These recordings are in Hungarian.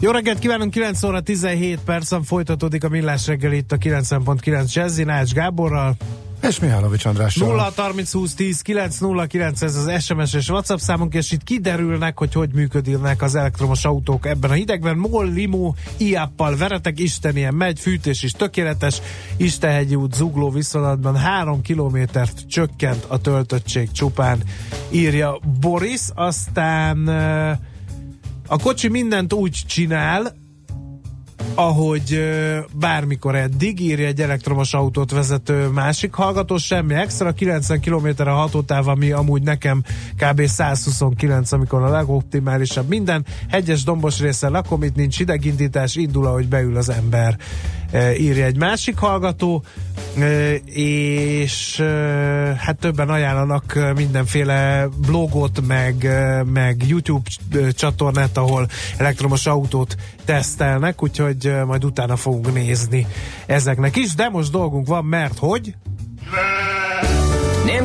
Jó reggelt kívánunk, 9 óra 17 percen folytatódik a millás reggel itt a 90.9 Jazzy Nács Gáborral. És Mihálovics Andrással. 0 30 20 10 9 0 9 ez az SMS és WhatsApp számunk, és itt kiderülnek, hogy hogy működnek az elektromos autók ebben a hidegben. MOL, Limo, IAP-pal veretek, Isten ilyen megy, fűtés is tökéletes, Istenhegyi út zugló viszonylatban 3 kilométert csökkent a töltöttség csupán, írja Boris. Aztán a kocsi mindent úgy csinál, ahogy bármikor eddig írja egy elektromos autót vezető másik hallgató, semmi extra, 90 km a hatótáv, ami amúgy nekem kb. 129, amikor a legoptimálisabb minden. Hegyes dombos részen lakom, itt nincs hidegindítás, indul, ahogy beül az ember, írja egy másik hallgató, és hát többen ajánlanak mindenféle blogot, meg, meg YouTube csatornát, ahol elektromos autót tesztelnek, úgyhogy majd utána fogunk nézni ezeknek is, de most dolgunk van, mert hogy...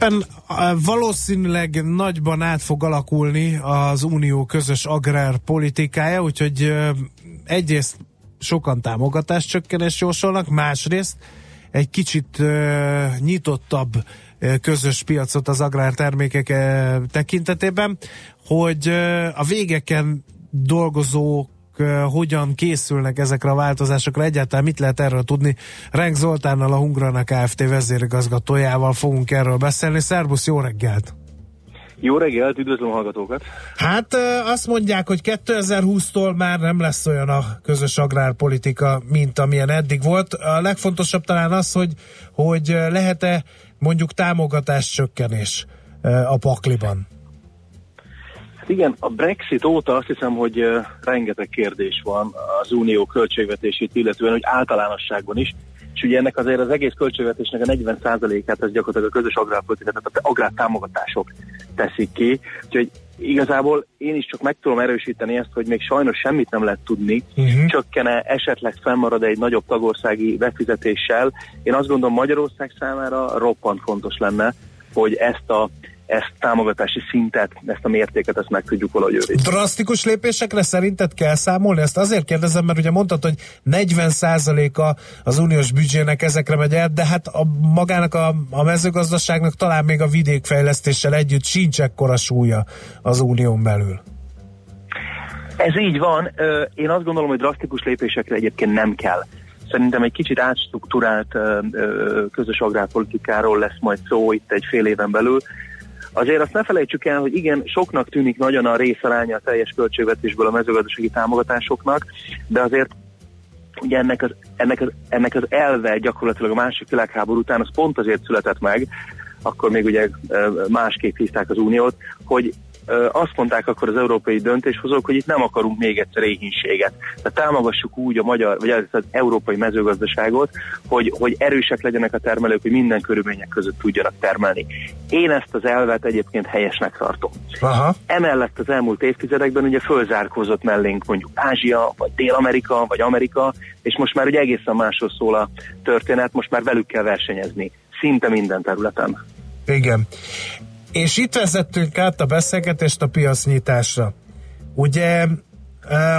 Éppen valószínűleg nagyban át fog alakulni az unió közös agrárpolitikája, úgyhogy egyrészt sokan támogatás csökkenés jósolnak, másrészt egy kicsit uh, nyitottabb közös piacot az agrártermékek tekintetében, hogy a végeken dolgozók hogyan készülnek ezekre a változásokra, egyáltalán mit lehet erről tudni. Renk Zoltánnal, a Hungranak Kft. vezérigazgatójával fogunk erről beszélni. Szerbusz, jó reggelt! Jó reggelt, üdvözlöm a hallgatókat! Hát azt mondják, hogy 2020-tól már nem lesz olyan a közös agrárpolitika, mint amilyen eddig volt. A legfontosabb talán az, hogy, hogy lehet-e mondjuk támogatás csökkenés a pakliban igen, a Brexit óta azt hiszem, hogy rengeteg kérdés van az unió költségvetését, illetően, hogy általánosságban is, és ugye ennek azért az egész költségvetésnek a 40%-át az gyakorlatilag a közös agrárpolitika, tehát az agrártámogatások teszik ki, úgyhogy igazából én is csak meg tudom erősíteni ezt, hogy még sajnos semmit nem lehet tudni, uh-huh. csökkene, esetleg fennmarad egy nagyobb tagországi befizetéssel. Én azt gondolom Magyarország számára roppant fontos lenne, hogy ezt a ezt támogatási szintet, ezt a mértéket, ezt meg tudjuk valahogy őrizni. Drasztikus lépésekre szerinted kell számolni? Ezt azért kérdezem, mert ugye mondtad, hogy 40%-a az uniós büdzsének ezekre megy el, de hát a, magának a, a mezőgazdaságnak talán még a vidékfejlesztéssel együtt sincs ekkora súlya az unión belül. Ez így van. Én azt gondolom, hogy drasztikus lépésekre egyébként nem kell. Szerintem egy kicsit átstruktúrált közös agrárpolitikáról lesz majd szó itt egy fél éven belül, Azért azt ne felejtsük el, hogy igen, soknak tűnik nagyon a részaránya a teljes költségvetésből a mezőgazdasági támogatásoknak, de azért ugye ennek az, ennek, az, ennek az elve gyakorlatilag a másik világháború után az pont azért született meg, akkor még ugye másképp hívták az uniót, hogy azt mondták akkor az európai döntéshozók, hogy itt nem akarunk még egyszer éhínséget. Tehát támogassuk úgy a magyar, vagy az európai mezőgazdaságot, hogy, hogy erősek legyenek a termelők, hogy minden körülmények között tudjanak termelni. Én ezt az elvet egyébként helyesnek tartom. Aha. Emellett az elmúlt évtizedekben ugye fölzárkózott mellénk mondjuk Ázsia, vagy Dél-Amerika, vagy Amerika, és most már ugye egészen másról szól a történet, most már velük kell versenyezni. Szinte minden területen. Igen. És itt vezettünk át a beszélgetést a piacnyitásra. Ugye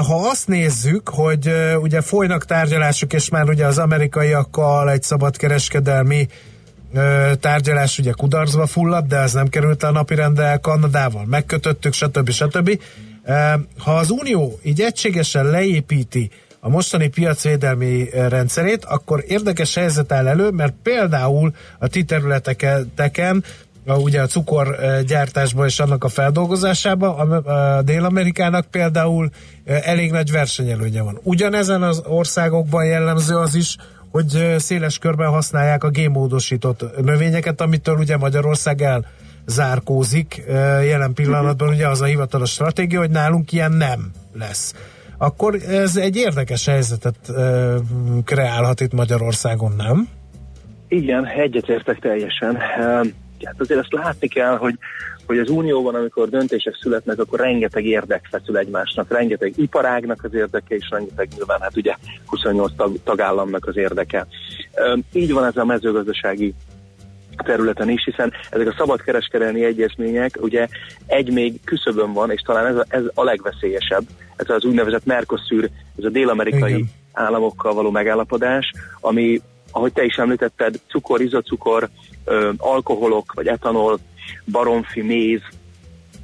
ha azt nézzük, hogy ugye folynak tárgyalások, és már ugye az amerikaiakkal egy szabadkereskedelmi tárgyalás ugye kudarcba fulladt, de ez nem került a napirendre, Kanadával megkötöttük, stb. stb. Ha az Unió így egységesen leépíti a mostani piacvédelmi rendszerét, akkor érdekes helyzet áll elő, mert például a ti területeken a, ugye a cukorgyártásba és annak a feldolgozásába, a, a Dél-Amerikának például elég nagy versenyelőnye van. Ugyanezen az országokban jellemző az is, hogy széles körben használják a gémódosított növényeket, amitől ugye Magyarország el zárkózik jelen pillanatban, ugye az a hivatalos stratégia, hogy nálunk ilyen nem lesz. Akkor ez egy érdekes helyzetet kreálhat itt Magyarországon, nem? Igen, egyetértek teljesen. Hát azért azt látni kell, hogy, hogy az Unióban, amikor döntések születnek, akkor rengeteg érdek feszül egymásnak, rengeteg iparágnak az érdeke, és rengeteg nyilván, hát ugye 28 tag, tagállamnak az érdeke. Így van ez a mezőgazdasági területen is, hiszen ezek a szabadkereskedelmi egyezmények ugye egy még küszöbön van, és talán ez a, ez a legveszélyesebb, ez az úgynevezett Mercosur, ez a dél-amerikai Igen. államokkal való megállapodás, ami, ahogy te is említetted, cukor, izocukor, ö, alkoholok, vagy etanol, baromfi, méz,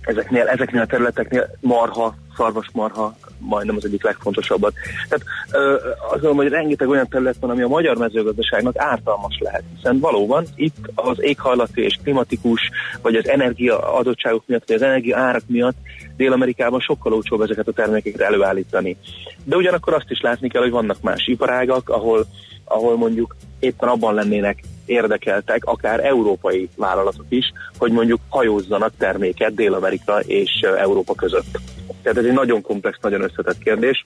ezeknél, ezeknél a területeknél marha, szarvasmarha, majdnem az egyik legfontosabbat. Tehát ö, azt gondolom, hogy rengeteg olyan terület van, ami a magyar mezőgazdaságnak ártalmas lehet, hiszen valóban itt az éghajlati és klimatikus, vagy az energia adottságok miatt, vagy az energia árak miatt Dél-Amerikában sokkal olcsóbb ezeket a termékeket előállítani. De ugyanakkor azt is látni kell, hogy vannak más iparágak, ahol, ahol mondjuk éppen abban lennének érdekeltek, akár európai vállalatok is, hogy mondjuk hajózzanak terméket Dél-Amerika és Európa között. Tehát ez egy nagyon komplex, nagyon összetett kérdés.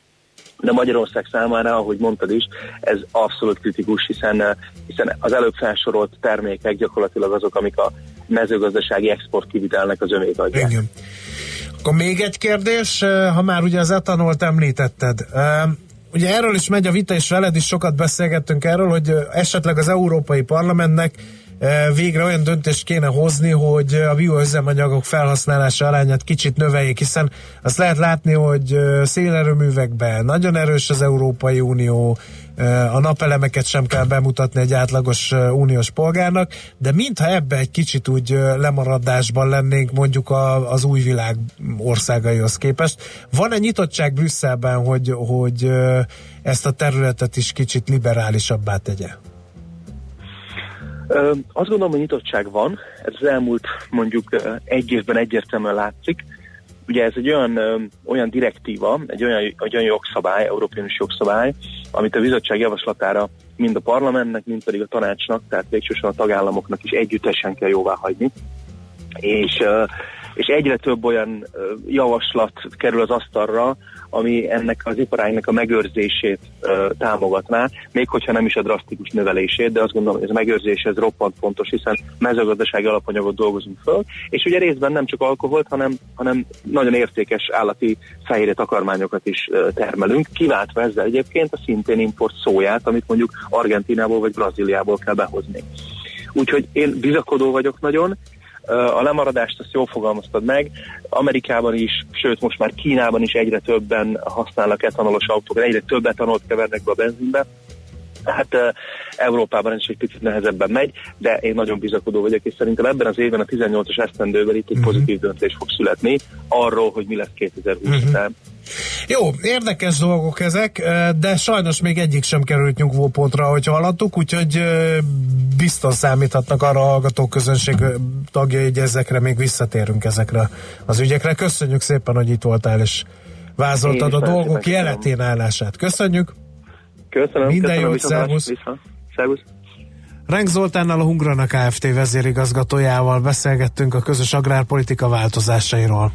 De Magyarország számára, ahogy mondtad is, ez abszolút kritikus, hiszen, hiszen az előbb felsorolt termékek gyakorlatilag azok, amik a mezőgazdasági export kivitelnek az ömét adják. Igen. Akkor még egy kérdés, ha már ugye az etanolt említetted ugye erről is megy a vita, és veled is sokat beszélgettünk erről, hogy esetleg az Európai Parlamentnek végre olyan döntést kéne hozni, hogy a bioüzemanyagok felhasználása arányát kicsit növeljék, hiszen azt lehet látni, hogy szélerőművekben nagyon erős az Európai Unió, a napelemeket sem kell bemutatni egy átlagos uniós polgárnak, de mintha ebbe egy kicsit úgy lemaradásban lennénk mondjuk a, az új világ országaihoz képest. Van-e nyitottság Brüsszelben, hogy, hogy ezt a területet is kicsit liberálisabbá tegye? Azt gondolom, hogy nyitottság van, ez az elmúlt mondjuk egy évben egyértelműen látszik. Ugye ez egy olyan, olyan direktíva, egy olyan, egy olyan jogszabály, európai jogszabály, amit a bizottság javaslatára mind a parlamentnek, mind pedig a tanácsnak, tehát végsősorban a tagállamoknak is együttesen kell jóvá hagyni. És, és egyre több olyan javaslat kerül az asztalra, ami ennek az iparágnak a megőrzését ö, támogatná, még hogyha nem is a drasztikus növelését, de azt gondolom, hogy ez a megőrzés ez roppant fontos, hiszen mezőgazdasági alapanyagot dolgozunk föl, és ugye részben nem csak alkoholt, hanem, hanem nagyon értékes állati fehérje takarmányokat is ö, termelünk, kiváltva ezzel egyébként a szintén import szóját, amit mondjuk Argentinából vagy Brazíliából kell behozni. Úgyhogy én bizakodó vagyok nagyon, a lemaradást azt jól fogalmaztad meg. Amerikában is, sőt most már Kínában is egyre többen használnak etanolos autók, egyre több etanolt kevernek be a benzinbe. Hát Európában is egy picit nehezebben megy, de én nagyon bizakodó vagyok, és szerintem ebben az évben a 18-as esztendőben itt egy uh-huh. pozitív döntés fog születni arról, hogy mi lesz 2020 uh-huh. után. Jó, érdekes dolgok ezek, de sajnos még egyik sem került nyugvópontra, hogy hallottuk, úgyhogy biztos számíthatnak arra a hallgatók közönség tagjai, hogy ezekre még visszatérünk ezekre az ügyekre. Köszönjük szépen, hogy itt voltál, és vázoltad a dolgok jeletén állását. Köszönjük! Köszönöm. Minden jót, szervusz. Szervusz. Renk Zoltánnal a Hungrana Kft. vezérigazgatójával beszélgettünk a közös agrárpolitika változásairól.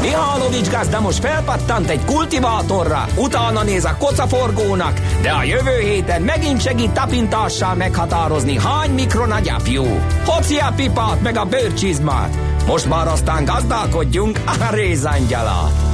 Mihálovics gazda most felpattant egy kultivátorra, utána néz a kocaforgónak, de a jövő héten megint segít tapintással meghatározni, hány mikron a gyapjú. Hoci a pipát meg a bőrcsizmát. Most már aztán gazdálkodjunk a rézangyalát.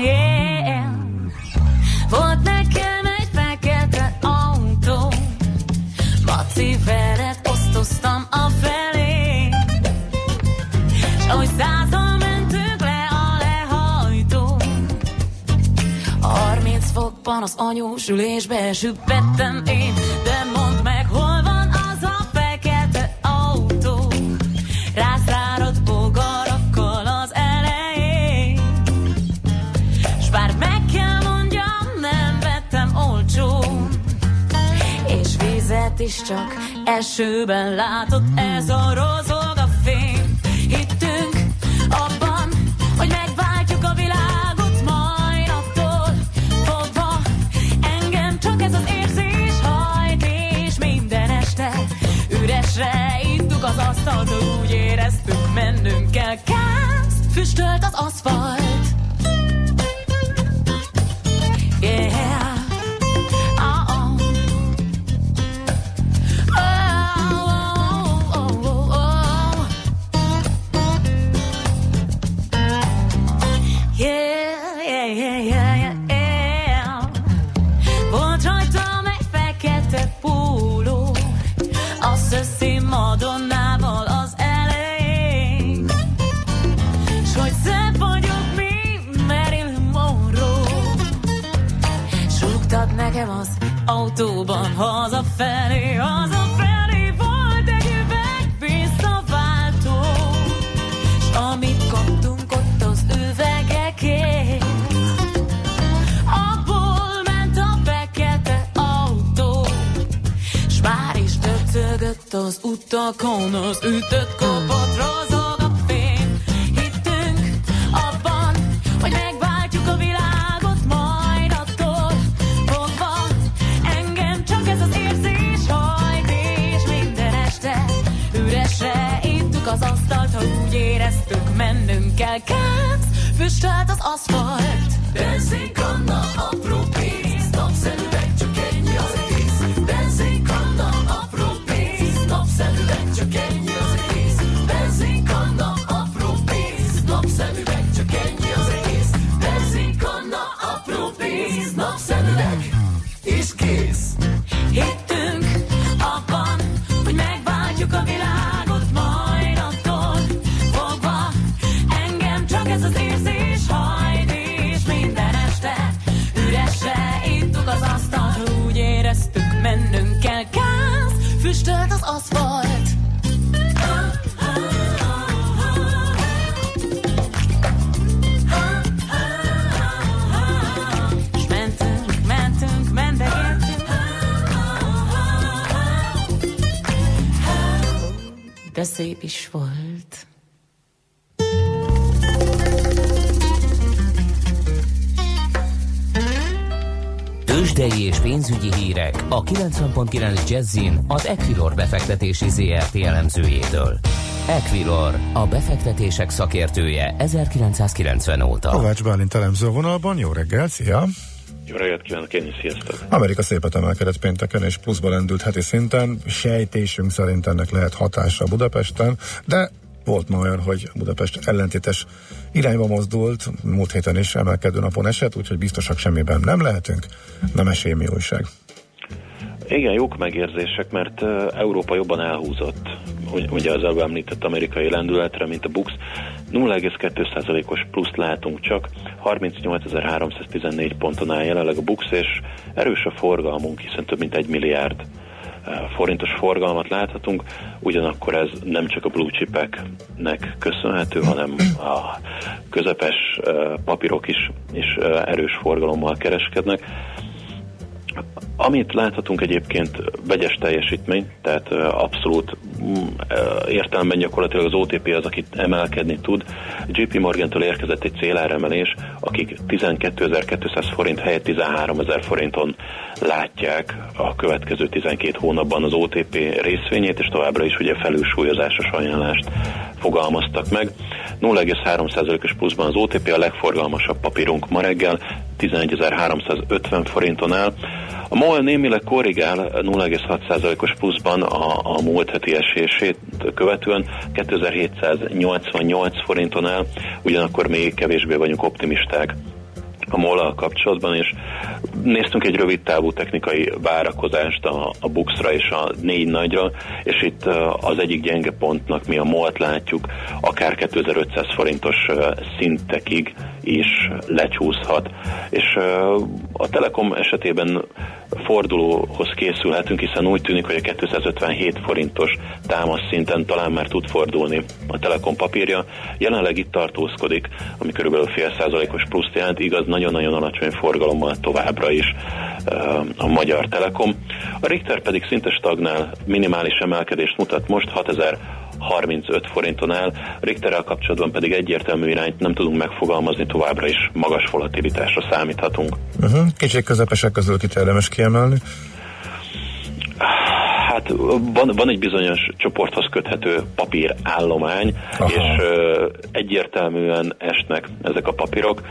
az anyós ülésbe süppettem én, de mondd meg, hol van az a fekete autó. Rászáradt bogarakkal az elején, s bár meg kell mondjam, nem vettem olcsón. És vizet is csak esőben látott ez a rozó. Ittuk az úgy éreztük, mennünk kell. Kász, füstölt az aszfalt. Nekem az autóban hazafelé, hazafelé volt egy üveg visszaváltó. S amit kaptunk ott az üvegekért, abból ment a fekete autó. S már is döcögött az utakon, az ütött kapott rozog mennünk kell. Kánc, füstölt az aszfalt. Benzinkanna, apró szép is volt. Tőzsdei és pénzügyi hírek a 90.9 Jazzin az Equilor befektetési ZRT elemzőjétől. Equilor, a befektetések szakértője 1990 óta. Kovács Bálint elemző vonalban, jó reggel, szia! Jó reggelt kívánok, én is sziasztok! Amerika szépet emelkedett pénteken, és pluszba lendült heti szinten. Sejtésünk szerint ennek lehet hatása Budapesten, de volt ma olyan, hogy Budapest ellentétes irányba mozdult, múlt héten is emelkedő napon esett, úgyhogy biztosak semmiben nem lehetünk. Nem esély mi újság. Igen, jók megérzések, mert Európa jobban elhúzott, ugy- ugye az előbb említett amerikai lendületre, mint a BUX. 0,2%-os pluszt látunk csak, 38.314 ponton áll jelenleg a BUX, és erős a forgalmunk, hiszen több mint egy milliárd forintos forgalmat láthatunk, ugyanakkor ez nem csak a blue chipeknek köszönhető, hanem a közepes papírok is, is erős forgalommal kereskednek. Amit láthatunk egyébként vegyes teljesítmény, tehát abszolút mm, értelemben gyakorlatilag az OTP az, akit emelkedni tud. JP Morgantól érkezett egy céláremelés, akik 12.200 forint helyett 13.000 forinton látják a következő 12 hónapban az OTP részvényét, és továbbra is ugye felülsúlyozásos ajánlást fogalmaztak meg. 0,3%-os pluszban az OTP a legforgalmasabb papírunk ma reggel, 11.350 forinton áll. A MOL némileg korrigál 0,6%-os pluszban a, a múlt heti esését követően 2788 forinton áll, ugyanakkor még kevésbé vagyunk optimisták a mol kapcsolatban, és néztünk egy rövid távú technikai várakozást a, a Buxra és a négy nagyra, és itt az egyik gyenge pontnak mi a MOL-t látjuk, akár 2500 forintos szintekig is lecsúszhat. És a Telekom esetében fordulóhoz készülhetünk, hiszen úgy tűnik, hogy a 257 forintos támasz szinten talán már tud fordulni a Telekom papírja. Jelenleg itt tartózkodik, ami körülbelül fél százalékos pluszt jelent, igaz, nagyon-nagyon alacsony forgalommal továbbra is a Magyar Telekom. A Richter pedig szinte stagnál, minimális emelkedést mutat most 6000 35 forinton áll, Richterrel kapcsolatban pedig egyértelmű irányt nem tudunk megfogalmazni, továbbra is magas volatilitásra számíthatunk. Uh-huh. Kicsit közepesek közül kit érdemes kiemelni? Hát van, van egy bizonyos csoporthoz köthető papírállomány, Aha. és ö, egyértelműen esnek ezek a papírok.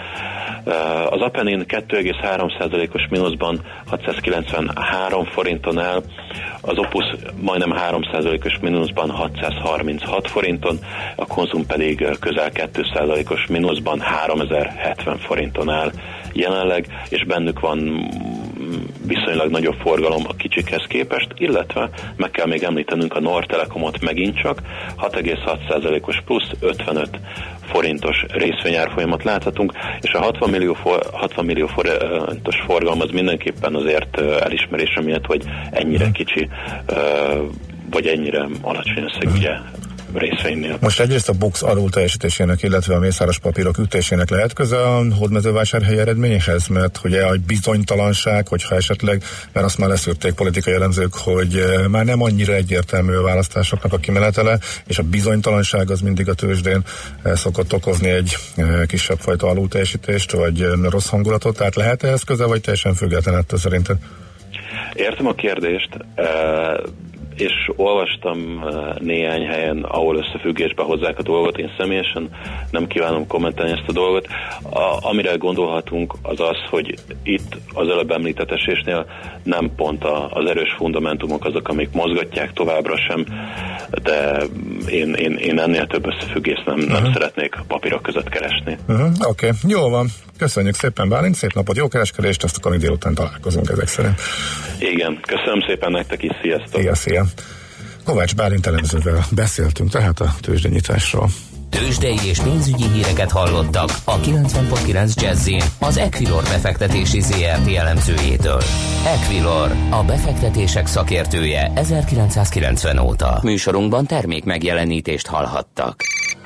Az Apenin 2,3%-os mínuszban 693 forinton áll, az Opus majdnem 3%-os mínuszban 636 forinton, a Konzum pedig közel 2%-os mínuszban 3070 forinton áll jelenleg, és bennük van viszonylag nagyobb forgalom a kicsikhez képest, illetve meg kell még említenünk a Nord Telekomot megint csak 6,6%-os plusz 55 forintos részvényárfolyamat láthatunk, és a 60 millió, for, 60 millió forintos forgalom az mindenképpen azért elismerése miatt, hogy ennyire kicsi vagy ennyire alacsony összeg ugye részvénynél. Most egyrészt a box alul teljesítésének, illetve a mészáros papírok ütésének lehet köze a hódmezővásárhely eredményhez, mert ugye a bizonytalanság, hogyha esetleg, mert azt már leszűrték politikai jellemzők, hogy eh, már nem annyira egyértelmű a választásoknak a kimenetele, és a bizonytalanság az mindig a tőzsdén eh, szokott okozni egy eh, kisebb fajta alul teljesítést, vagy rossz hangulatot, tehát lehet ehhez köze, vagy teljesen független ettől szerinted? Értem a kérdést és olvastam eh, néhány helyen, ahol összefüggésbe hozzák a dolgot. Én személyesen nem kívánom kommentálni ezt a dolgot. A, amire gondolhatunk az az, hogy itt az előbb említett esésnél nem pont a, az erős fundamentumok azok, amik mozgatják továbbra sem, de én, én, én ennél több összefüggést nem, uh-huh. nem szeretnék papírok között keresni. Uh-huh. Oké, okay. jó van. Köszönjük szépen, Bálint, szép napot, jó kereskedést, azt akkor délután találkozunk ezek szerint. Igen, köszönöm szépen nektek is, sziasztok! Szia, szia! Kovács Bálint elemzővel beszéltünk tehát a tőzsdenyításról. Tőzsdei és pénzügyi híreket hallottak a 90.9 jazz az Equilor befektetési ZRT elemzőjétől. Equilor, a befektetések szakértője 1990 óta. Műsorunkban termék megjelenítést hallhattak.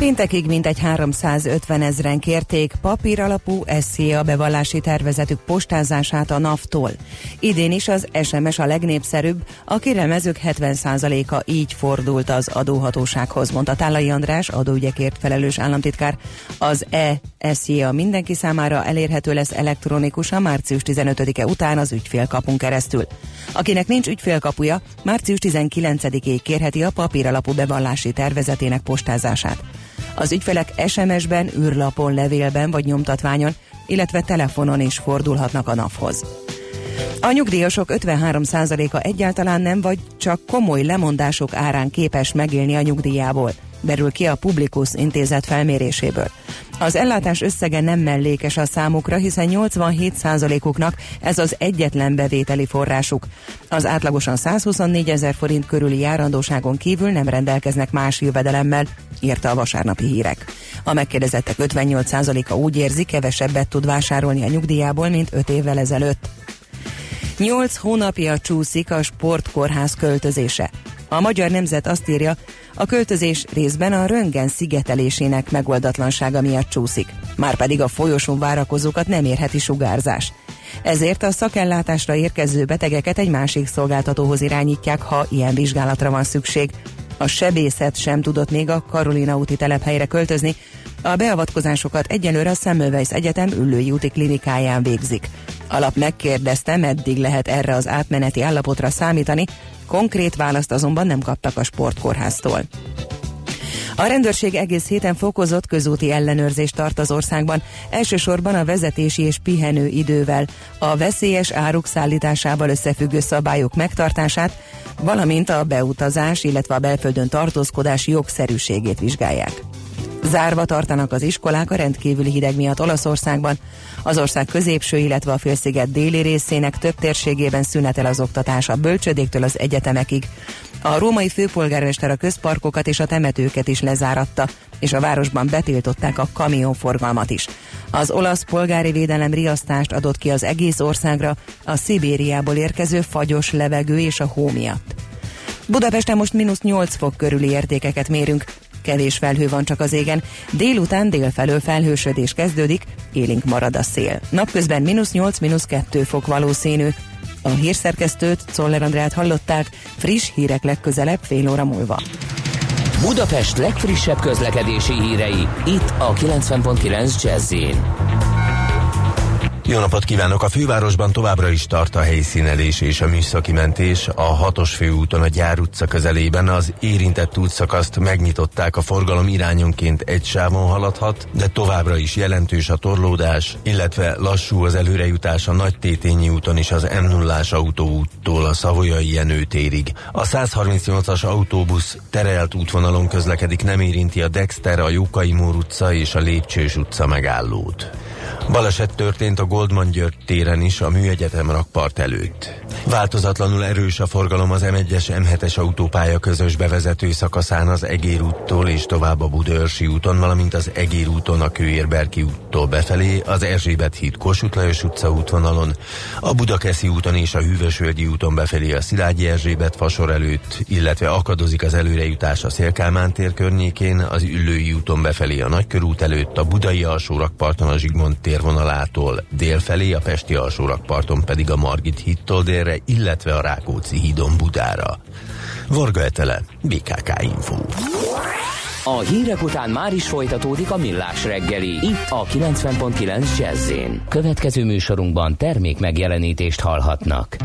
Péntekig mintegy 350 ezren kérték papír alapú SZIA bevallási tervezetük postázását a NAV-tól. Idén is az SMS a legnépszerűbb, a kérelmezők 70%-a így fordult az adóhatósághoz, mondta Tálai András, adóügyekért felelős államtitkár. Az E-SZIA mindenki számára elérhető lesz elektronikusan március 15-e után az ügyfélkapun keresztül. Akinek nincs ügyfélkapuja, március 19-ig kérheti a papír alapú bevallási tervezetének postázását. Az ügyfelek SMS-ben, űrlapon, levélben vagy nyomtatványon, illetve telefonon is fordulhatnak a NAV-hoz. A nyugdíjasok 53%-a egyáltalán nem vagy csak komoly lemondások árán képes megélni a nyugdíjából, derül ki a Publikus intézet felméréséből. Az ellátás összege nem mellékes a számukra, hiszen 87%-uknak ez az egyetlen bevételi forrásuk. Az átlagosan 124 ezer forint körüli járandóságon kívül nem rendelkeznek más jövedelemmel, írta a vasárnapi hírek. A megkérdezettek 58%-a úgy érzi, kevesebbet tud vásárolni a nyugdíjából, mint 5 évvel ezelőtt. Nyolc hónapja csúszik a sportkórház költözése. A Magyar Nemzet azt írja, a költözés részben a röngen szigetelésének megoldatlansága miatt csúszik, márpedig a folyosón várakozókat nem érheti sugárzás. Ezért a szakellátásra érkező betegeket egy másik szolgáltatóhoz irányítják, ha ilyen vizsgálatra van szükség. A sebészet sem tudott még a Karolina úti telephelyre költözni, a beavatkozásokat egyelőre a Semmelweis Egyetem ülői úti klinikáján végzik. Alap megkérdezte, meddig lehet erre az átmeneti állapotra számítani, konkrét választ azonban nem kaptak a sportkórháztól. A rendőrség egész héten fokozott közúti ellenőrzést tart az országban, elsősorban a vezetési és pihenő idővel, a veszélyes áruk szállításával összefüggő szabályok megtartását, valamint a beutazás, illetve a belföldön tartózkodás jogszerűségét vizsgálják. Zárva tartanak az iskolák a rendkívüli hideg miatt Olaszországban. Az ország középső, illetve a félsziget déli részének több térségében szünetel az oktatás a bölcsödéktől az egyetemekig. A római főpolgármester a közparkokat és a temetőket is lezáratta, és a városban betiltották a kamionforgalmat is. Az olasz polgári védelem riasztást adott ki az egész országra a Szibériából érkező fagyos levegő és a hó miatt. Budapesten most mínusz 8 fok körüli értékeket mérünk, kevés felhő van csak az égen, délután délfelől felhősödés kezdődik, élénk marad a szél. Napközben mínusz 8, mínusz 2 fok valószínű. A hírszerkesztőt, Czoller Andrát hallották, friss hírek legközelebb fél óra múlva. Budapest legfrissebb közlekedési hírei, itt a 90.9 jazz jó napot kívánok! A fővárosban továbbra is tart a helyszínelés és a műszaki mentés. A hatos főúton a Gyár utca közelében az érintett útszakaszt megnyitották, a forgalom irányonként egy sávon haladhat, de továbbra is jelentős a torlódás, illetve lassú az előrejutás a Nagy Tétényi úton és az m 0 autóúttól a Szavolyai Jenő térig. A 138-as autóbusz terelt útvonalon közlekedik, nem érinti a Dexter, a Jókai Mór utca és a Lépcsős utca megállót. Baleset történt a Goldman György téren is a Műegyetem rakpart előtt. Változatlanul erős a forgalom az M1-es M7-es autópálya közös bevezető szakaszán az Egér úttól és tovább a Budörsi úton, valamint az Egér úton a Kőérberki úttól befelé, az Erzsébet híd Kossuth Lajos utca útvonalon, a Budakeszi úton és a Hűvösvölgyi úton befelé a Szilágyi Erzsébet fasor előtt, illetve akadozik az előrejutás a Szélkálmán tér környékén, az Üllői úton befelé a Nagykörút előtt, a Budai alsórakparton a Zsigmond térvonalától délfelé, a Pesti alsórakparton pedig a Margit hídtól délre, illetve a Rákóczi hídon Budára. Varga Etele, BKK Info. A hírek után már is folytatódik a millás reggeli, itt a 90.9 jazz Következő műsorunkban termék megjelenítést hallhatnak.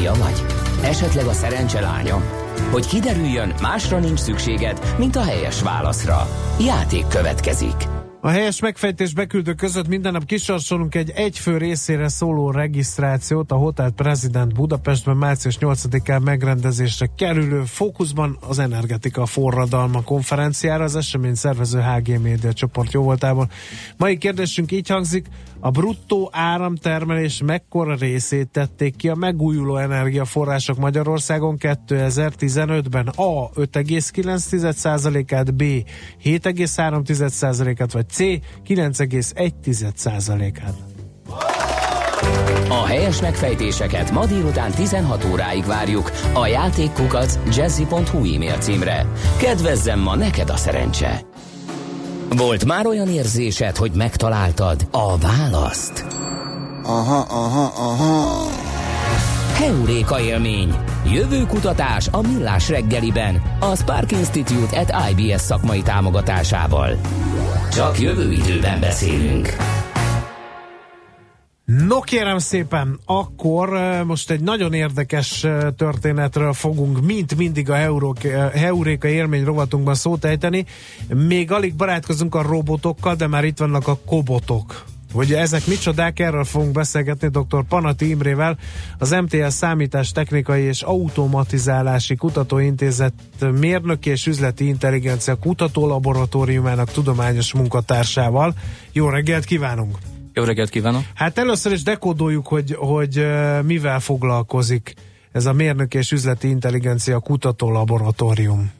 Fia vagy? Esetleg a szerencse lánya? Hogy kiderüljön, másra nincs szükséged, mint a helyes válaszra. Játék következik. A helyes megfejtés beküldő között minden nap kisorsolunk egy egyfő részére szóló regisztrációt a Hotel President Budapestben március 8-án megrendezésre kerülő fókuszban az energetika forradalma konferenciára az esemény szervező HG Média csoport jóvoltából. Mai kérdésünk így hangzik, a bruttó áramtermelés mekkora részét tették ki a megújuló energiaforrások Magyarországon 2015-ben? A. 5,9%-át, B. 7,3%-át, vagy C. 9,1%-át. A helyes megfejtéseket ma délután 16 óráig várjuk a játékkukac jazzy.hu e-mail címre. Kedvezzem ma neked a szerencse! Volt már olyan érzésed, hogy megtaláltad a választ? Aha, aha, aha. Heuréka élmény. Jövő kutatás a Millás reggeliben. A Spark Institute at IBS szakmai támogatásával. Csak jövő időben beszélünk. No kérem szépen, akkor most egy nagyon érdekes történetről fogunk, mint mindig a eh, Heuréka élmény rovatunkban szót ejteni. Még alig barátkozunk a robotokkal, de már itt vannak a kobotok. Hogy ezek micsodák, erről fogunk beszélgetni dr. Panati Imrével, az MTL Számítás Technikai és Automatizálási Kutatóintézet mérnöki és üzleti intelligencia kutatólaboratóriumának tudományos munkatársával. Jó reggelt kívánunk! Jó reggelt kívánok! Hát először is dekódoljuk, hogy, hogy mivel foglalkozik ez a mérnöki és üzleti intelligencia kutatólaboratórium.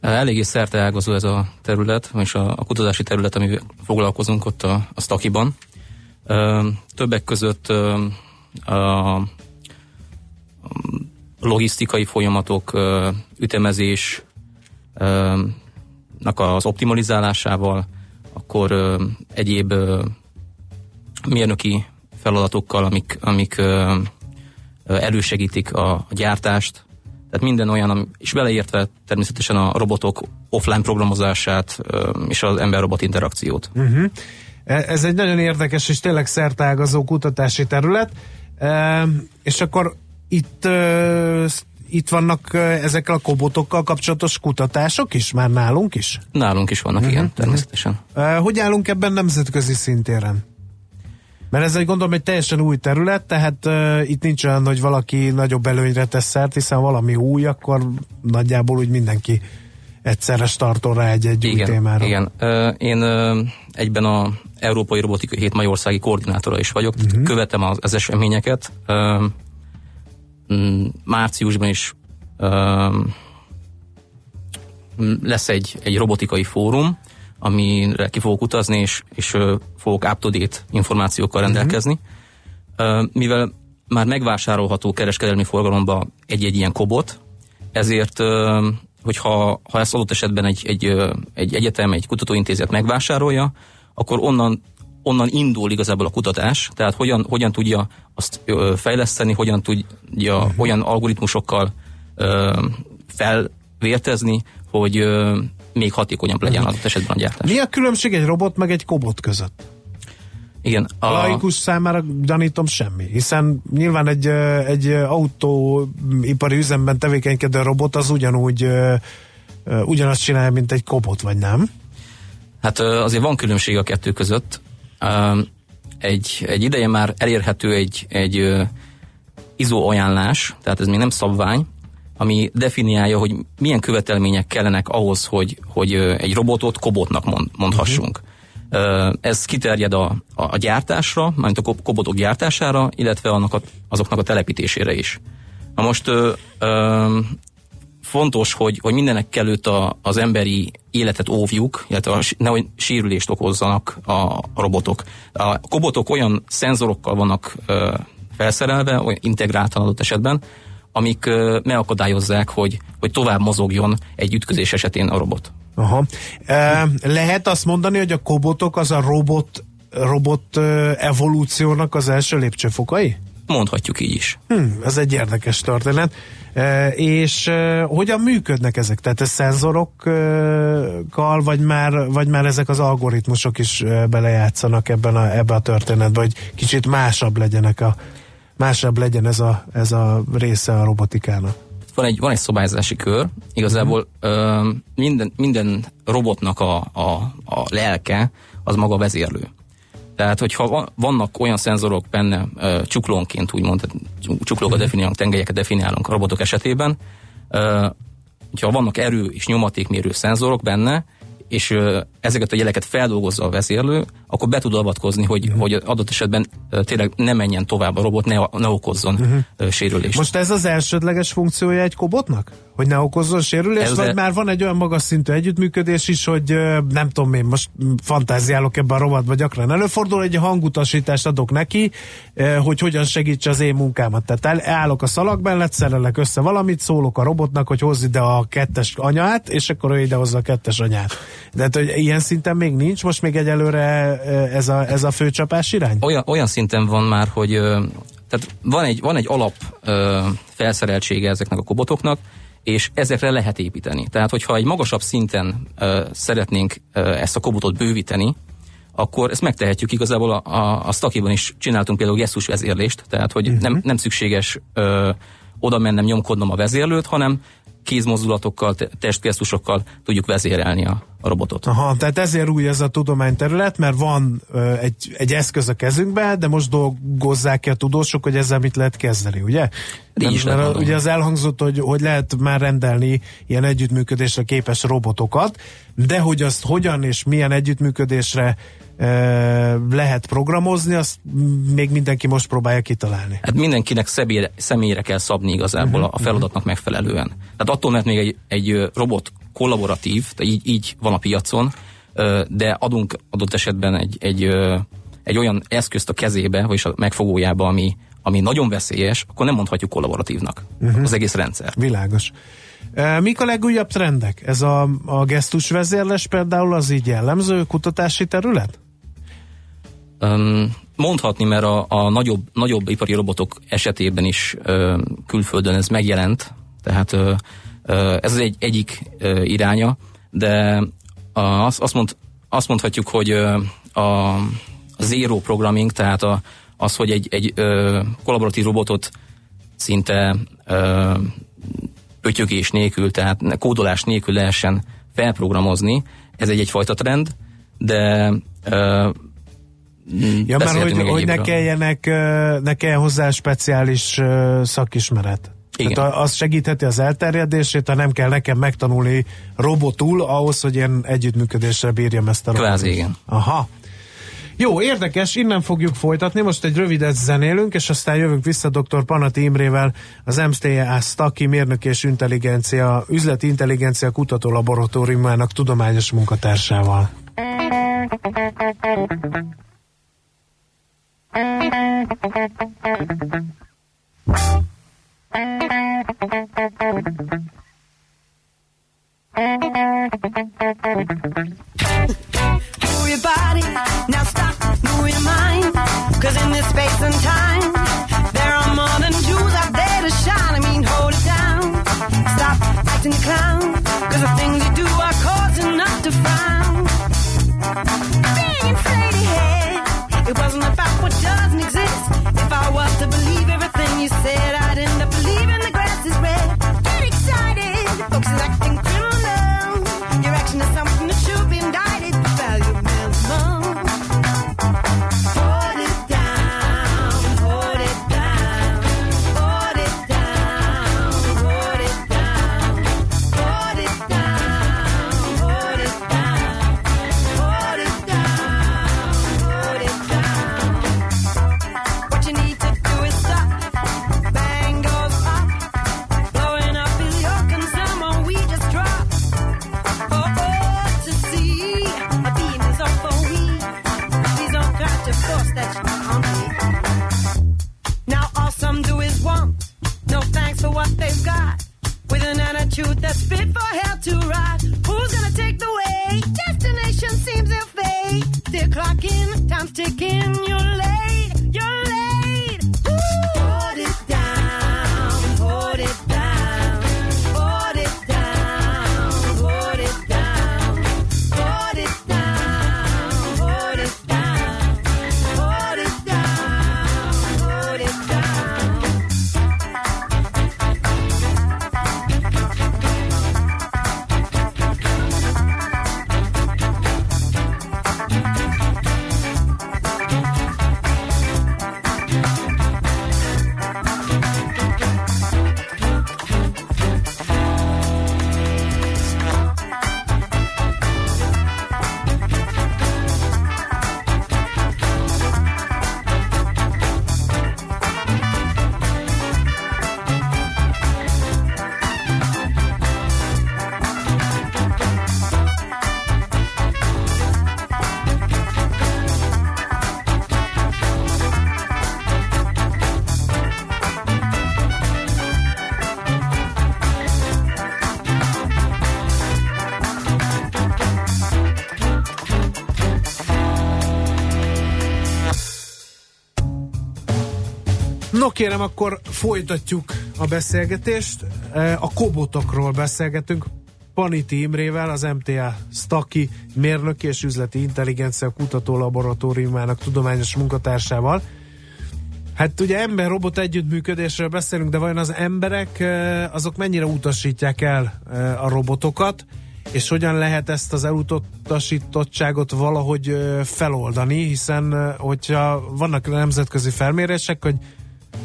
Eléggé szerteágazó ez a terület, és a, a kutatási terület, amivel foglalkozunk ott a, a Stakiban. Többek között a logisztikai folyamatok, ütemezés, nak az optimalizálásával, akkor egyéb mérnöki feladatokkal, amik, amik ö, ö, elősegítik a, a gyártást, tehát minden olyan, és beleértve természetesen a robotok offline programozását és az ember-robot interakciót. Uh-huh. Ez egy nagyon érdekes és tényleg szertágazó kutatási terület. E, és akkor itt, e, itt vannak ezekkel a kobotokkal kapcsolatos kutatások is, már nálunk is? Nálunk is vannak uh-huh. ilyen, természetesen. E, hogy állunk ebben nemzetközi szintéren? Mert ez egy gondolom egy teljesen új terület, tehát uh, itt nincs olyan, hogy valaki nagyobb előnyre tesz szert, hiszen valami új, akkor nagyjából úgy mindenki egyszerre startol rá egy-egy új Igen, témára. igen. Ö, Én ö, egyben a Európai Robotikai Hét Magyarországi koordinátora is vagyok, uh-huh. követem az, az eseményeket. Mm, Márciusban is mm, lesz egy, egy robotikai fórum, amire ki fogok utazni, és, és fogok up-to-date információkkal rendelkezni. Ö, Mivel már megvásárolható kereskedelmi forgalomba egy-egy ilyen kobot, ezért, hogyha ha ezt adott esetben egy, egy, egy egyetem, egy kutatóintézet megvásárolja, akkor onnan, onnan indul igazából a kutatás, tehát hogyan, hogyan tudja azt fejleszteni, hogyan tudja uh-huh. olyan algoritmusokkal felvértezni, hogy még hatékonyabb legyen adott esetben a gyártás. Mi a különbség egy robot meg egy kobot között? Igen. A laikus számára gyanítom semmi, hiszen nyilván egy, egy autóipari üzemben tevékenykedő robot az ugyanúgy ugyanazt csinálja, mint egy kobot, vagy nem? Hát azért van különbség a kettő között. Egy, egy ideje már elérhető egy, egy ISO ajánlás, tehát ez még nem szabvány, ami definiálja, hogy milyen követelmények kellenek ahhoz, hogy, hogy egy robotot kobotnak mond, mondhassunk. Uh-huh. Ez kiterjed a, a, a gyártásra, mármint a kob- kobotok gyártására, illetve annak a, azoknak a telepítésére is. Na most ö, ö, fontos, hogy, hogy mindenek előtt a, az emberi életet óvjuk, illetve a, nehogy sérülést okozzanak a, a robotok. A kobotok olyan szenzorokkal vannak ö, felszerelve, olyan integráltan adott esetben, amik megakadályozzák, hogy, hogy tovább mozogjon egy ütközés esetén a robot. Aha. E, lehet azt mondani, hogy a kobotok az a robot, robot evolúciónak az első lépcsőfokai? Mondhatjuk így is. Hm, ez egy érdekes történet. E, és e, hogyan működnek ezek? Tehát ez szenzorokkal, vagy már, vagy már ezek az algoritmusok is belejátszanak ebben a, ebben a történetben, hogy kicsit másabb legyenek a másabb legyen ez a, ez a része a robotikának. Van egy, van egy szabályzási kör, igazából ö, minden, minden robotnak a, a, a lelke az maga vezérlő. Tehát, hogyha va- vannak olyan szenzorok benne ö, csuklónként, úgymond, csuklókat definiálunk, tengelyeket definiálunk a robotok esetében, ö, hogyha vannak erő és nyomatékmérő szenzorok benne, és ö, ezeket a jeleket feldolgozza a vezérlő, akkor be tud avatkozni, hogy, uh-huh. hogy adott esetben tényleg ne menjen tovább a robot, ne, ne okozzon uh-huh. sérülést. Most ez az elsődleges funkciója egy kobotnak? Hogy ne okozzon sérülést, Ez vagy e- már van egy olyan magas szintű együttműködés is, hogy nem tudom én, most fantáziálok ebben a rovatban gyakran előfordul, hogy hangutasítást adok neki, hogy hogyan segítse az én munkámat. Tehát állok a szalag mellett, szerelek össze valamit, szólok a robotnak, hogy hozz ide a kettes anyát, és akkor ő idehozza a kettes anyát. De hát, hogy ilyen szinten még nincs, most még egyelőre ez a, ez a főcsapás irány? Olyan, olyan szinten van már, hogy tehát van egy, van egy alap felszereltsége ezeknek a kobotoknak, és ezekre lehet építeni. Tehát, hogyha egy magasabb szinten ö, szeretnénk ö, ezt a kobotot bővíteni, akkor ezt megtehetjük igazából a, a, a Stakiban is csináltunk például gesztus vezérlést, tehát hogy uh-huh. nem, nem szükséges ö, oda mennem, nyomkodnom a vezérlőt, hanem kézmozdulatokkal, te- testgesztusokkal tudjuk vezérelni a, a robotot. Aha, tehát ezért új ez a tudományterület, mert van ö, egy, egy eszköz a kezünkben, de most dolgozzák ki a tudósok, hogy ezzel mit lehet kezdeni, ugye? Is mert ugye az elhangzott, hogy, hogy lehet már rendelni ilyen együttműködésre képes robotokat, de hogy azt hogyan és milyen együttműködésre ö, lehet programozni, azt még mindenki most próbálja kitalálni. Hát mindenkinek személyre, személyre kell szabni igazából uh-huh, a feladatnak megfelelően. Tehát attól, mert még egy, egy robot kollaboratív, tehát így, így van a piacon, de adunk adott esetben egy, egy, egy olyan eszközt a kezébe, vagyis a megfogójába, ami, ami nagyon veszélyes, akkor nem mondhatjuk kollaboratívnak uh-huh. az egész rendszer. Világos. E, Mik a legújabb trendek? Ez a, a gesztusvezérles például az így jellemző kutatási terület? Um, mondhatni, mert a, a nagyobb, nagyobb ipari robotok esetében is ö, külföldön ez megjelent, tehát ö, ö, ez az egy, egyik ö, iránya, de a, azt, azt, mond, azt mondhatjuk, hogy a, a zero programming, tehát a, az, hogy egy, egy ö, kollaboratív robotot szinte ö, pötyögés nélkül, tehát kódolás nélkül lehessen felprogramozni, ez egy egyfajta trend, de ö, Ja, mert hogy, hogy ne kelljenek, ne kelljen hozzá speciális szakismeret. Igen. Tehát az segítheti az elterjedését, ha nem kell nekem megtanulni robotul ahhoz, hogy én együttműködésre bírjam ezt a robotot. Kvázi, igen. Aha. Jó, érdekes, innen fogjuk folytatni, most egy rövidet zenélünk, és aztán jövünk vissza dr. Panati Imrével, az MSTA Staki mérnök és intelligencia, üzleti intelligencia kutató laboratóriumának tudományos munkatársával. Move your body, now stop, move your mind. Cause in this space and time, there are more than Jews out there to shine. I mean, hold it down. Stop acting clown. No kérem, akkor folytatjuk a beszélgetést. E, A kobotokról beszélgetünk. Paniti Imrével, az MTA Staki mérnöki és üzleti intelligencia kutató laboratóriumának tudományos munkatársával. Hát ugye ember-robot együttműködésről beszélünk, de vajon az emberek e, azok mennyire utasítják el e, a robotokat, és hogyan lehet ezt az elutasítottságot valahogy feloldani, hiszen hogyha vannak nemzetközi felmérések, hogy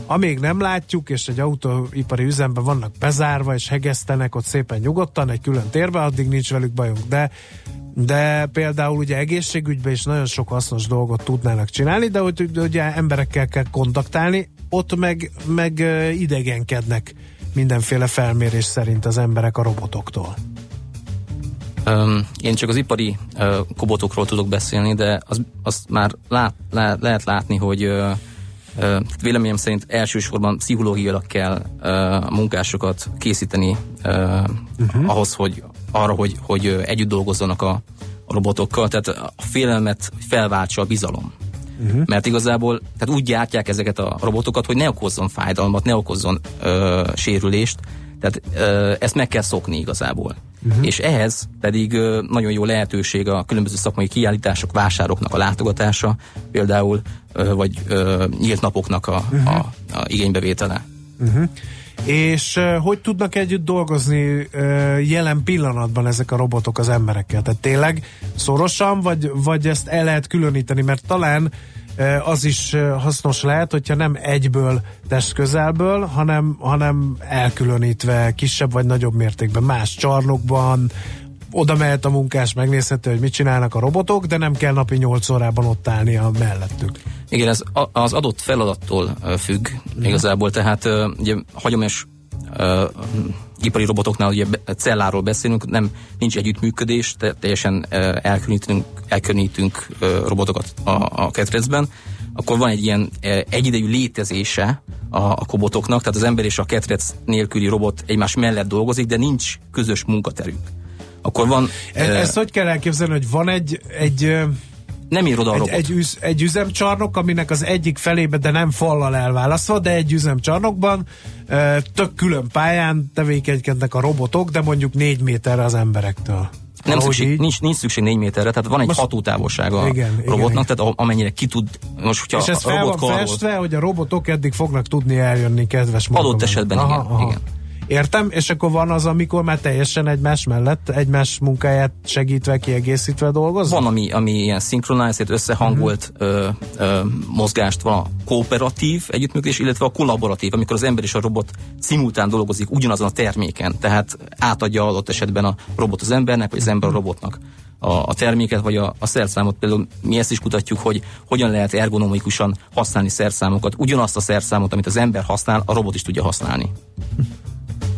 amíg nem látjuk, és egy autóipari üzemben vannak bezárva, és hegesztenek ott szépen nyugodtan egy külön térbe, addig nincs velük bajunk. De, de például ugye egészségügyben is nagyon sok hasznos dolgot tudnának csinálni, de hogy ugye emberekkel kell kontaktálni, ott meg, meg idegenkednek mindenféle felmérés szerint az emberek a robotoktól. Öm, én csak az ipari ö, kobotokról tudok beszélni, de az, már lát, le, lehet látni, hogy ö, véleményem szerint elsősorban pszichológiailag kell a munkásokat készíteni uh-huh. ahhoz, hogy arra, hogy, hogy együtt dolgozzanak a, a robotokkal, tehát a félelmet felváltsa a bizalom. Uh-huh. Mert igazából tehát úgy gyártják ezeket a robotokat, hogy ne okozzon fájdalmat, ne okozzon ö, sérülést, tehát ö, ezt meg kell szokni igazából. Uh-huh. És ehhez pedig nagyon jó lehetőség a különböző szakmai kiállítások, vásároknak a látogatása, például, vagy nyílt napoknak a, uh-huh. a, a igénybevétele. Uh-huh. És hogy tudnak együtt dolgozni jelen pillanatban ezek a robotok az emberekkel? Tehát tényleg szorosan, vagy, vagy ezt el lehet különíteni? Mert talán uh, az is uh, hasznos lehet, hogyha nem egyből test közelből, hanem, hanem elkülönítve kisebb vagy nagyobb mértékben, más csarnokban, oda mehet a munkás, megnézheti, hogy mit csinálnak a robotok, de nem kell napi 8 órában ott állnia mellettük. Igen, ez az adott feladattól ö, függ igazából, tehát ugye hagyományos ipari robotoknál ugye celláról beszélünk, nem nincs együttműködés, te, teljesen elkülönítünk, elkülönítünk robotokat a, a ketrecben, akkor van egy ilyen egyidejű létezése a, a kobotoknak, tehát az ember és a ketrec nélküli robot egymás mellett dolgozik, de nincs közös munkaterük. Akkor van... E- Ezt hogy kell elképzelni, hogy van egy, egy nem ír oda a egy, robot. egy, üz, egy üzemcsarnok, aminek az egyik felébe, de nem fallal elválasztva, de egy üzemcsarnokban ö, tök külön pályán tevékenykednek a robotok, de mondjuk négy méterre az emberektől. Nem szükség, így. nincs, nincs szükség négy méterre, tehát van egy Most- hatótávolsága a Igen, robotnak, igen. tehát amennyire ki tud, most hogyha És ez a fel robot van karról, festve, hogy a robotok eddig fognak tudni eljönni kedves Adott munkamenet. esetben igen, igen. Értem, és akkor van az, amikor már teljesen egymás mellett, egymás munkáját segítve, kiegészítve dolgoznak? van, ami, ami ilyen szinkronizált, összehangolt Mhm. ö, ö, mozgást, van a kooperatív együttműködés, illetve a kollaboratív, amikor az ember és a robot szimultán dolgozik ugyanazon a terméken, tehát átadja adott esetben a robot az embernek, vagy az ember a robotnak a, a terméket, vagy a, a szerszámot. Például mi ezt is kutatjuk, hogy hogyan lehet ergonomikusan használni szerszámokat. Ugyanazt a szerszámot, amit az ember használ, a robot is tudja használni.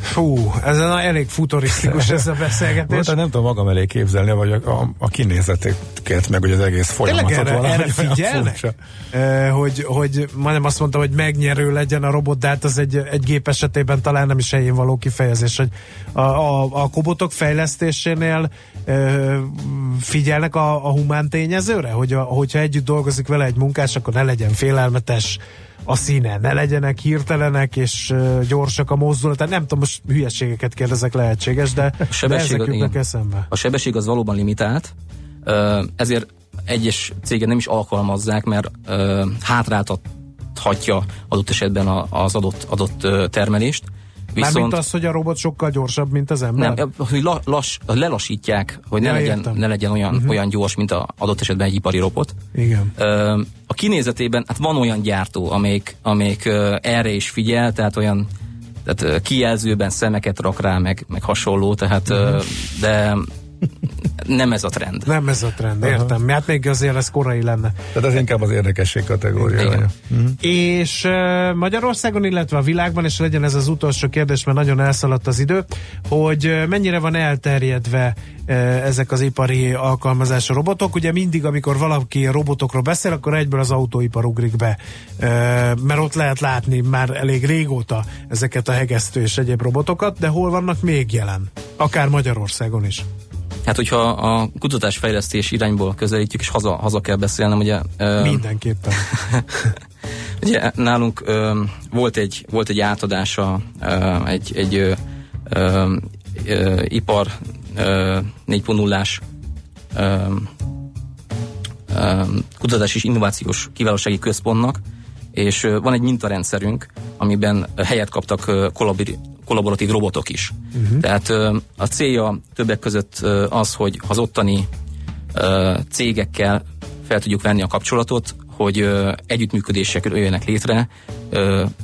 Fú, ez a elég futurisztikus ez a beszélgetés. Most nem tudom magam elé képzelni, vagy a, a, a kinézeteket, meg hogy az egész Tényleg folyamatot erre, valahogy erre olyan figyelnek? Eh, hogy, hogy majdnem azt mondtam, hogy megnyerő legyen a robot, de hát az egy, egy gép esetében talán nem is helyén való kifejezés, hogy a, a, a kobotok fejlesztésénél eh, figyelnek a, a humán tényezőre, hogy a, hogyha együtt dolgozik vele egy munkás, akkor ne legyen félelmetes a színe, ne legyenek hirtelenek és gyorsak a mozdulat. Nem tudom, most hülyeségeket kérdezek, lehetséges, de, de sebesség ezek az- jutnak eszembe. A sebesség az valóban limitált, ezért egyes cégek nem is alkalmazzák, mert hátráltathatja adott esetben a- az adott, adott ö, termelést. Mármint az, hogy a robot sokkal gyorsabb, mint az ember? nem, hogy la, lass, lelassítják, hogy ne, Ja, legyen, értem. ne legyen olyan, uh-huh. olyan gyors, mint a adott esetben egy ipari robot. Igen. Ö, a kinézetében, hát van olyan gyártó, amelyik, amelyik ö, erre is figyel, tehát olyan tehát kijelzőben szemeket rak rá, meg, meg hasonló, tehát uh-huh. de nem ez a trend. Nem ez a trend, értem. Hát még azért ez korai lenne. Tehát ez inkább az érdekesség kategóriája. Igen. Mhm. És uh, Magyarországon, illetve a világban, és legyen ez az utolsó kérdés, mert nagyon elszaladt az idő, hogy uh, mennyire van elterjedve uh, ezek az ipari alkalmazású robotok. Ugye mindig, amikor valaki robotokról beszél, akkor egyből az autóipar ugrik be, uh, mert ott lehet látni már elég régóta ezeket a hegesztő és egyéb robotokat, de hol vannak még jelen? Akár Magyarországon is. Hát, hogyha a kutatásfejlesztés irányból közelítjük, és haza, haza kell beszélnem, ugye... Mindenképpen. Ugye nálunk ö, volt, egy, volt egy átadása ö, egy, egy ö, ö, ö, ipar ö, 4.0-ás ö, ö, kutatás és innovációs kiválósági központnak, és van egy mintarendszerünk, amiben helyet kaptak kollaboratív robotok is. Uh-huh. Tehát a célja többek között az, hogy az ottani cégekkel fel tudjuk venni a kapcsolatot, hogy együttműködések jöjjenek létre,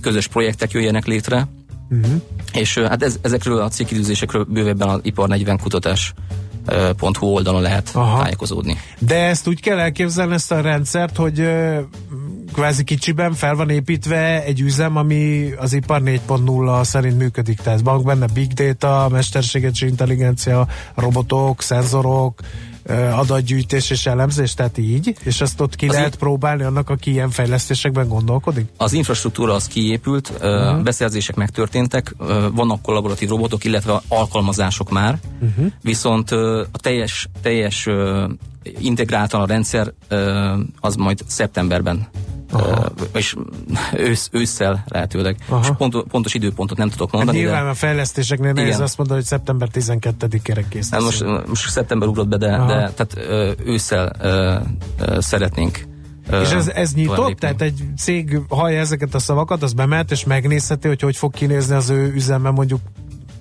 közös projektek jöjjenek létre, Uh-huh. és hát ez, ezekről a célkidőzésekről bővebben az ipar 40 kutatás .hu oldalon lehet Aha. tájékozódni. De ezt úgy kell elképzelni ezt a rendszert, hogy kvázi kicsiben fel van építve egy üzem, ami az ipar 4.0 szerint működik. Tehát van benne big data, mesterséges intelligencia, robotok, szenzorok, adatgyűjtés és elemzés, tehát így, és ezt ott ki Az lehet próbálni annak, aki ilyen fejlesztésekben gondolkodik? Az infrastruktúra az kiépült, uh-huh. Beszerzések megtörténtek, vannak kollaboratív robotok, illetve alkalmazások már, Uh-huh. viszont a teljes, teljes integráltan a rendszer az majd szeptemberben ö, és ősz, ősszel lehetőleg. Aha. És pont, pontos időpontot nem tudok Hát mondani, nyilván de a fejlesztéseknél nehéz Igen. azt mondani, hogy szeptember 12-ére kész. hát most, most szeptember ugrott be, de, Aha. de tehát ősszel ö, ö, szeretnénk És ez, ez nyitott? lépni. Tehát egy cég hallja ezeket a szavakat, az bemehet és megnézheti, hogy hogy fog kinézni az ő üzeme mondjuk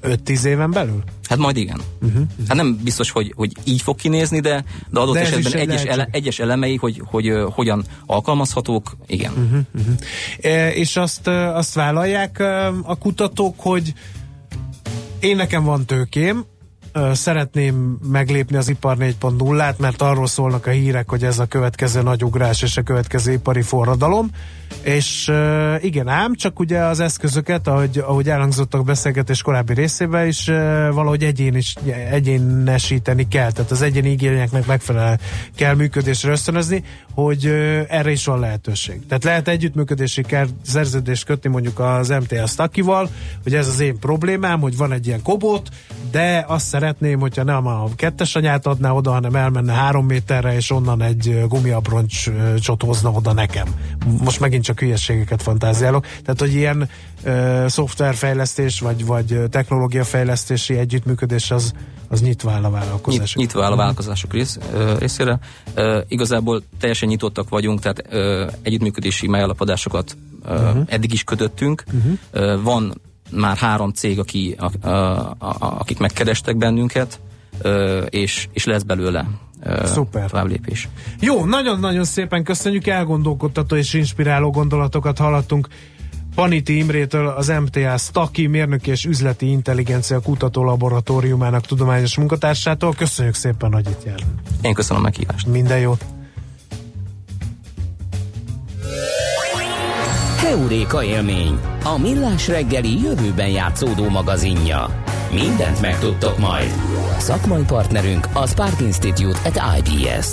5-10 éven belül? Hát majd igen. Uh-huh. Hát nem biztos, hogy, hogy így fog kinézni, de, de adott De esetben egy egyes, ele, egyes elemei, hogy, hogy ö, hogyan alkalmazhatók, igen. Uh-huh. Uh-huh. E, és azt, azt vállalják a kutatók, hogy én nekem van tőkém, szeretném meglépni az ipar 4.0-át, mert arról szólnak a hírek, hogy ez a következő nagy ugrás és a következő ipari forradalom, és ö, igen ám, csak ugye az eszközöket, ahogy, ahogy elhangzott a beszélgetés korábbi részében is, ö, valahogy egyén is, egyénesíteni kell, tehát az egyéni igényeknek megfelelően kell működésre ösztönözni, hogy ö, erre is van lehetőség. Tehát lehet együttműködési kell szerződést kötni mondjuk az MTS takival, hogy ez az én problémám, hogy van egy ilyen kobot, de azt szeretném, hogyha nem a kettes anyát adná oda, hanem elmenne három méterre, és onnan egy gumiabroncsot hozna oda nekem. Most megint csak hülyeségeket fantáziálok. Tehát, hogy ilyen ö, szoftverfejlesztés, vagy, vagy technológiafejlesztési együttműködés az, az nyitva áll a vállalkozás. Nyit, nyitva áll a vállalkozások rész, ö, részére. Ö, igazából teljesen nyitottak vagyunk, tehát ö, együttműködési megállapodásokat ö, Mhm. eddig is kötöttünk. Ö, van már három cég, aki, a, a, a, akik megkerestek bennünket, és, és lesz belőle Szuper. továbblépés. Jó, nagyon-nagyon szépen köszönjük, elgondolkodtató és inspiráló gondolatokat hallottunk Paniti Imrétől, az MTA Staki mérnöki és üzleti intelligencia kutató laboratóriumának tudományos munkatársától. Köszönjük szépen, hogy itt jár. Én köszönöm a meghívást. Minden jót! Heuréka élmény, a millás reggeli jövőben játszódó magazinja. Mindent megtudtok majd. Szakmai partnerünk a Spark Institute at IBS.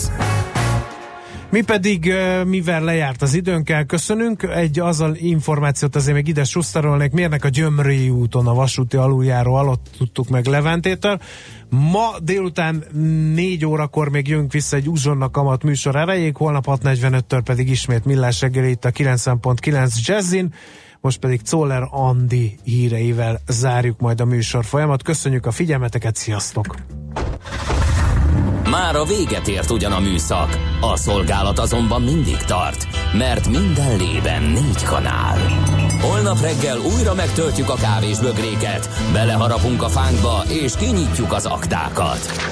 Mi pedig, mivel lejárt az időnkkel, köszönünk. Egy azzal információt azért még ide susztarolnék, mérnek a Gyömri úton a vasúti aluljáró alatt tudtuk meg Leventétől. Ma délután 4 órakor még jönk vissza egy uzsonna kamat műsor erejéig, holnap 6.45-től pedig ismét millás reggeli itt a 90.9 Jazzin. Most pedig Czoller Andi híreivel zárjuk majd a műsor folyamat. Köszönjük a figyelmeteket, sziasztok! Már a véget ért ugyan a műszak, a szolgálat azonban mindig tart, mert minden lében négy kanál. Holnap reggel újra megtöltjük a kávés bögréket, beleharapunk a fánkba és kinyitjuk az aktákat.